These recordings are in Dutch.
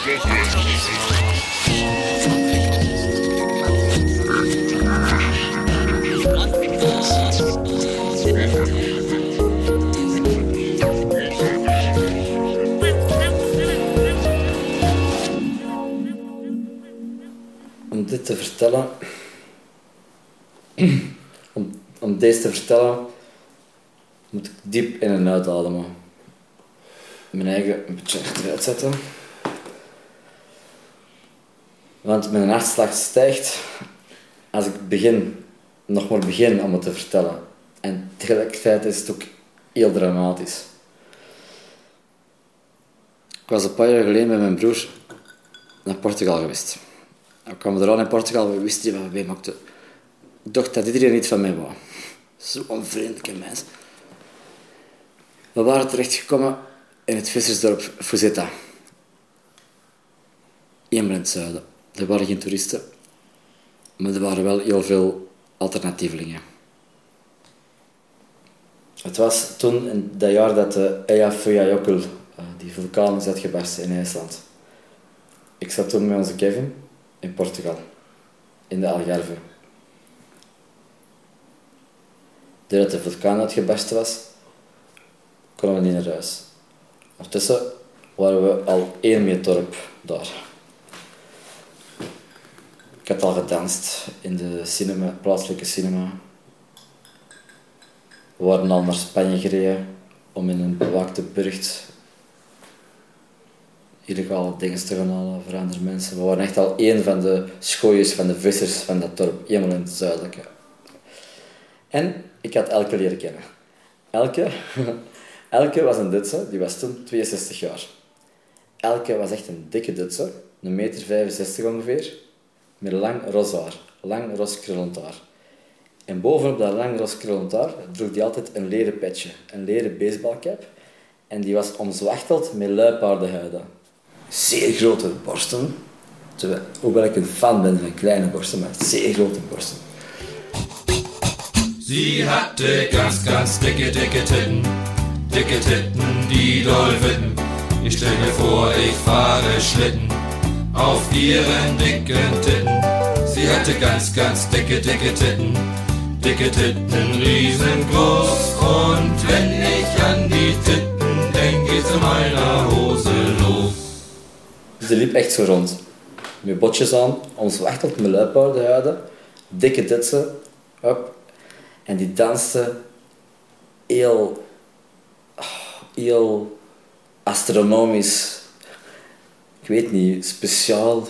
Om dit te vertellen, om, om deze te vertellen, moet ik diep in en uitademen. Mijn eigen een beetje zetten. Want mijn hartslag stijgt als ik begin, nog maar begin om het te vertellen. En tegelijkertijd is het ook heel dramatisch. Ik was een paar jaar geleden met mijn broer naar Portugal geweest. We kwamen er aan in Portugal, we wisten niet wat we meemaakten. Ik dacht dat iedereen niet van mij wou. Zo'n vriendelijke mens. We waren terechtgekomen in het vissersdorp Fuzeta. In het zuiden. Er waren geen toeristen, maar er waren wel heel veel alternatievelingen. Het was toen in dat jaar dat de Eyjafjallajökull, eh, die vulkaan, is uitgebarsten in IJsland. Ik zat toen met onze Kevin in Portugal, in de Algarve. Doordat de vulkaan uitgebarsten was, konden we niet naar huis. Ondertussen waren we al één meer dorp daar. Had al gedanst in de cinema, plaatselijke cinema. We waren al naar Spanje gereden om in een bewaakte burcht illegale dingen te gaan halen voor andere mensen. We waren echt al één van de schooiers, van de vissers van dat dorp, helemaal in het zuidelijke. En ik had Elke leren kennen. Elke, Elke was een Duitse, die was toen 62 jaar. Elke was echt een dikke Duitse, een meter 65 ongeveer, met lang roze lang roze haar. En bovenop dat lang roze haar droeg hij altijd een leren petje, een leren baseballcap. En die was omzwachteld met luipaardenhuiden. Zeer grote borsten, terwijl, hoewel ik een fan ben van kleine borsten, maar zeer grote borsten. Sie hatte ganz, ganz dicke, dicke Titten. Dicke Titten, die doll witten. Ich stell mir vor, ich fahre Schlitten auf ihren dicken Titten. Sie hatte ganz, ganz dicke, dicke Titten. Dicke Titten, riesengroß. Und wenn ich an die Titten denk, geht's in meiner Hose los. Ze liep echt zo rond. Met botjes aan, omzwachteld met luipaardenhuiden, dikke ditsen, hop. En die danste heel, heel astronomisch. Ik weet niet, speciaal,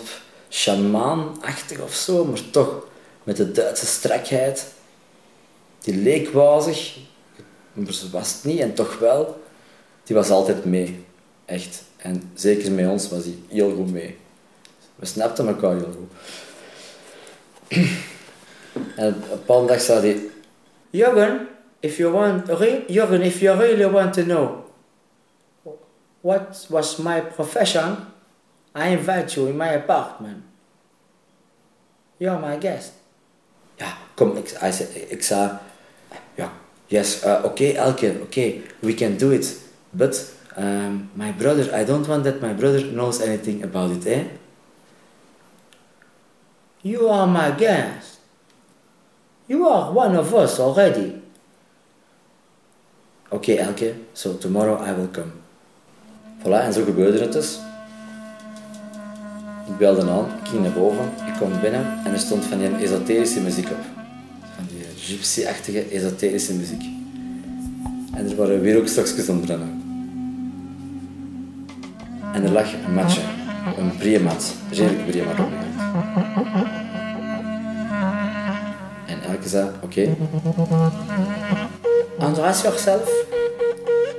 shamaanachtig of zo, maar toch met de Duitse strakheid. Die leek wazig, maar ze was het niet en toch wel. Die was altijd mee, echt. En zeker met ons was hij heel goed mee. We snapten elkaar heel goed. En op een dag zei hij... If you want, Jurgen, if you really want to know what was my profession, I invite you in my apartment. You're my guest. Ja, kom, ik, hij zei, ik zei... Ja, yes, uh, okay, Elke, okay, we can do it. But um, my brother, I don't want that my brother knows anything about it, eh? You are my guest. You are one of us already. Okay, Elke, so tomorrow I will come. Voilà, en zo gebeurde het dus. Ik belde aan, ik ging naar boven, ik kwam binnen en er stond van die esoterische muziek op. Van die gypsy-achtige esoterische muziek. En er waren wierookstokjes aan het brennen. En er lag een matje, een breemat, een redelijk breemat op mijn grond. En Elke zei, oké. Undress yourself.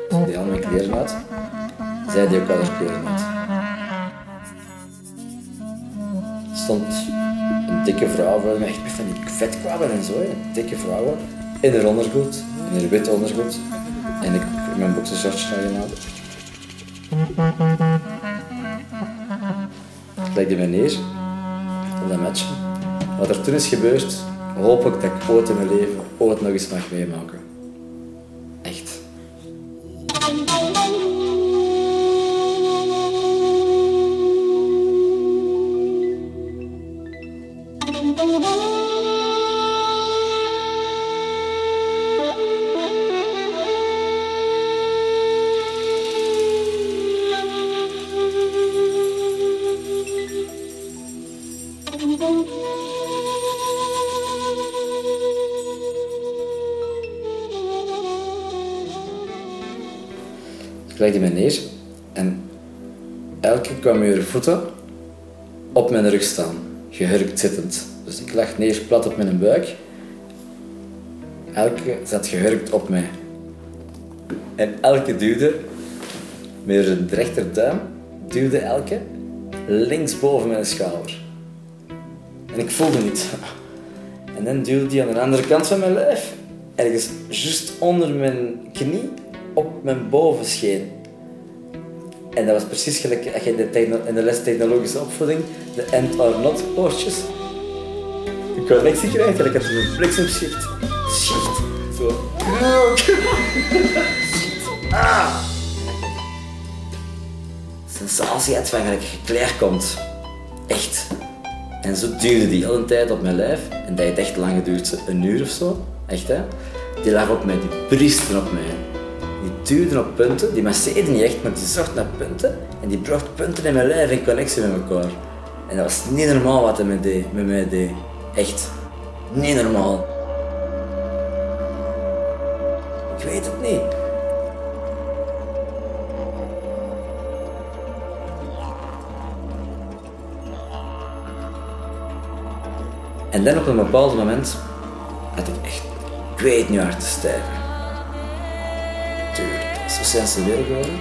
Toen deed al mijn kleren uit. Zij deed ook al haar kleren uit. Stond een dikke vrouw voor me, echt van die vetkwabben en zo. hè. Dikke vrouwen. In haar ondergoed, in haar wit ondergoed. En ik in mijn boxershortje naar genomen. Ik legde me neer dat match. Wat er toen is gebeurd, hoop ik dat ik ooit in mijn leven ooit nog eens mag meemaken. Legde me neer en elke kwam weer voeten op mijn rug staan, gehurkt zittend. Dus ik lag neer plat op mijn buik. Elke zat gehurkt op mij. En elke duwde met zijn rechterduim, duwde elke links boven mijn schouder. En ik voelde niet. En dan duwde hij aan de andere kant van mijn lijf, ergens juist onder mijn knie, op mijn bovenscheen. En dat was precies gelijk als je in de, les technologische opvoeding de end or not poortjes. De connectie krijgt, gelijk als een bliksemschicht. Schicht. Zo. Ah! Sensatie uit van gelijk komt. Echt. En zo duurde die al een tijd op mijn lijf. En dat heeft echt lang geduurd, een uur of zo. Echt hè. Die lag op mij, die priesten op mij. Die duwden op punten, die masseerden niet echt, maar die zocht naar punten. En die bracht punten in mijn lijf in connectie met elkaar. En dat was niet normaal wat hij met, deed, met mij deed. Echt. Niet normaal. Ik weet het niet. En dan op een bepaald moment had ik echt, ik weet niet hard te stijgen. Zo sensueel geworden.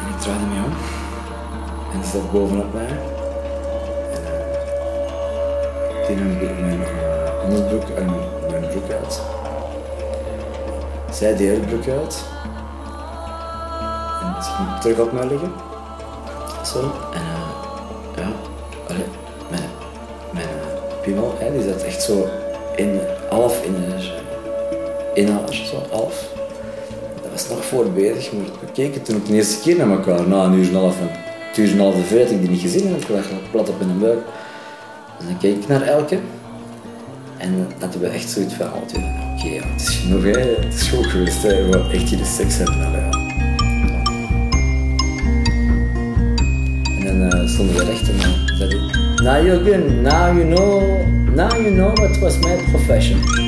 En ik draaide me om. En die zat bovenop mij. En uh, die nam mijn, mijn uh, onderbroek en mijn broek uit. Zij deed haar broek uit. En ze ging terug op mij liggen. Zo. En uh, ja, mijn, mijn piemel, die zat echt zo in, half in haar, in zo half. Was nog voor bezig, maar we keken toen ook de eerste keer naar elkaar, na een uur en een half. En het uur en een half de ik die niet gezien en ik lag plat op in een buik. Dus dan keek ik naar Elke. En hadden we echt zoiets van, oh, oké, het is genoeg, hè. het is goed geweest, hè. echt hier de seks hebben. En dan uh, stonden we recht en dan zei hij, now good, now you know, now you know what was my profession.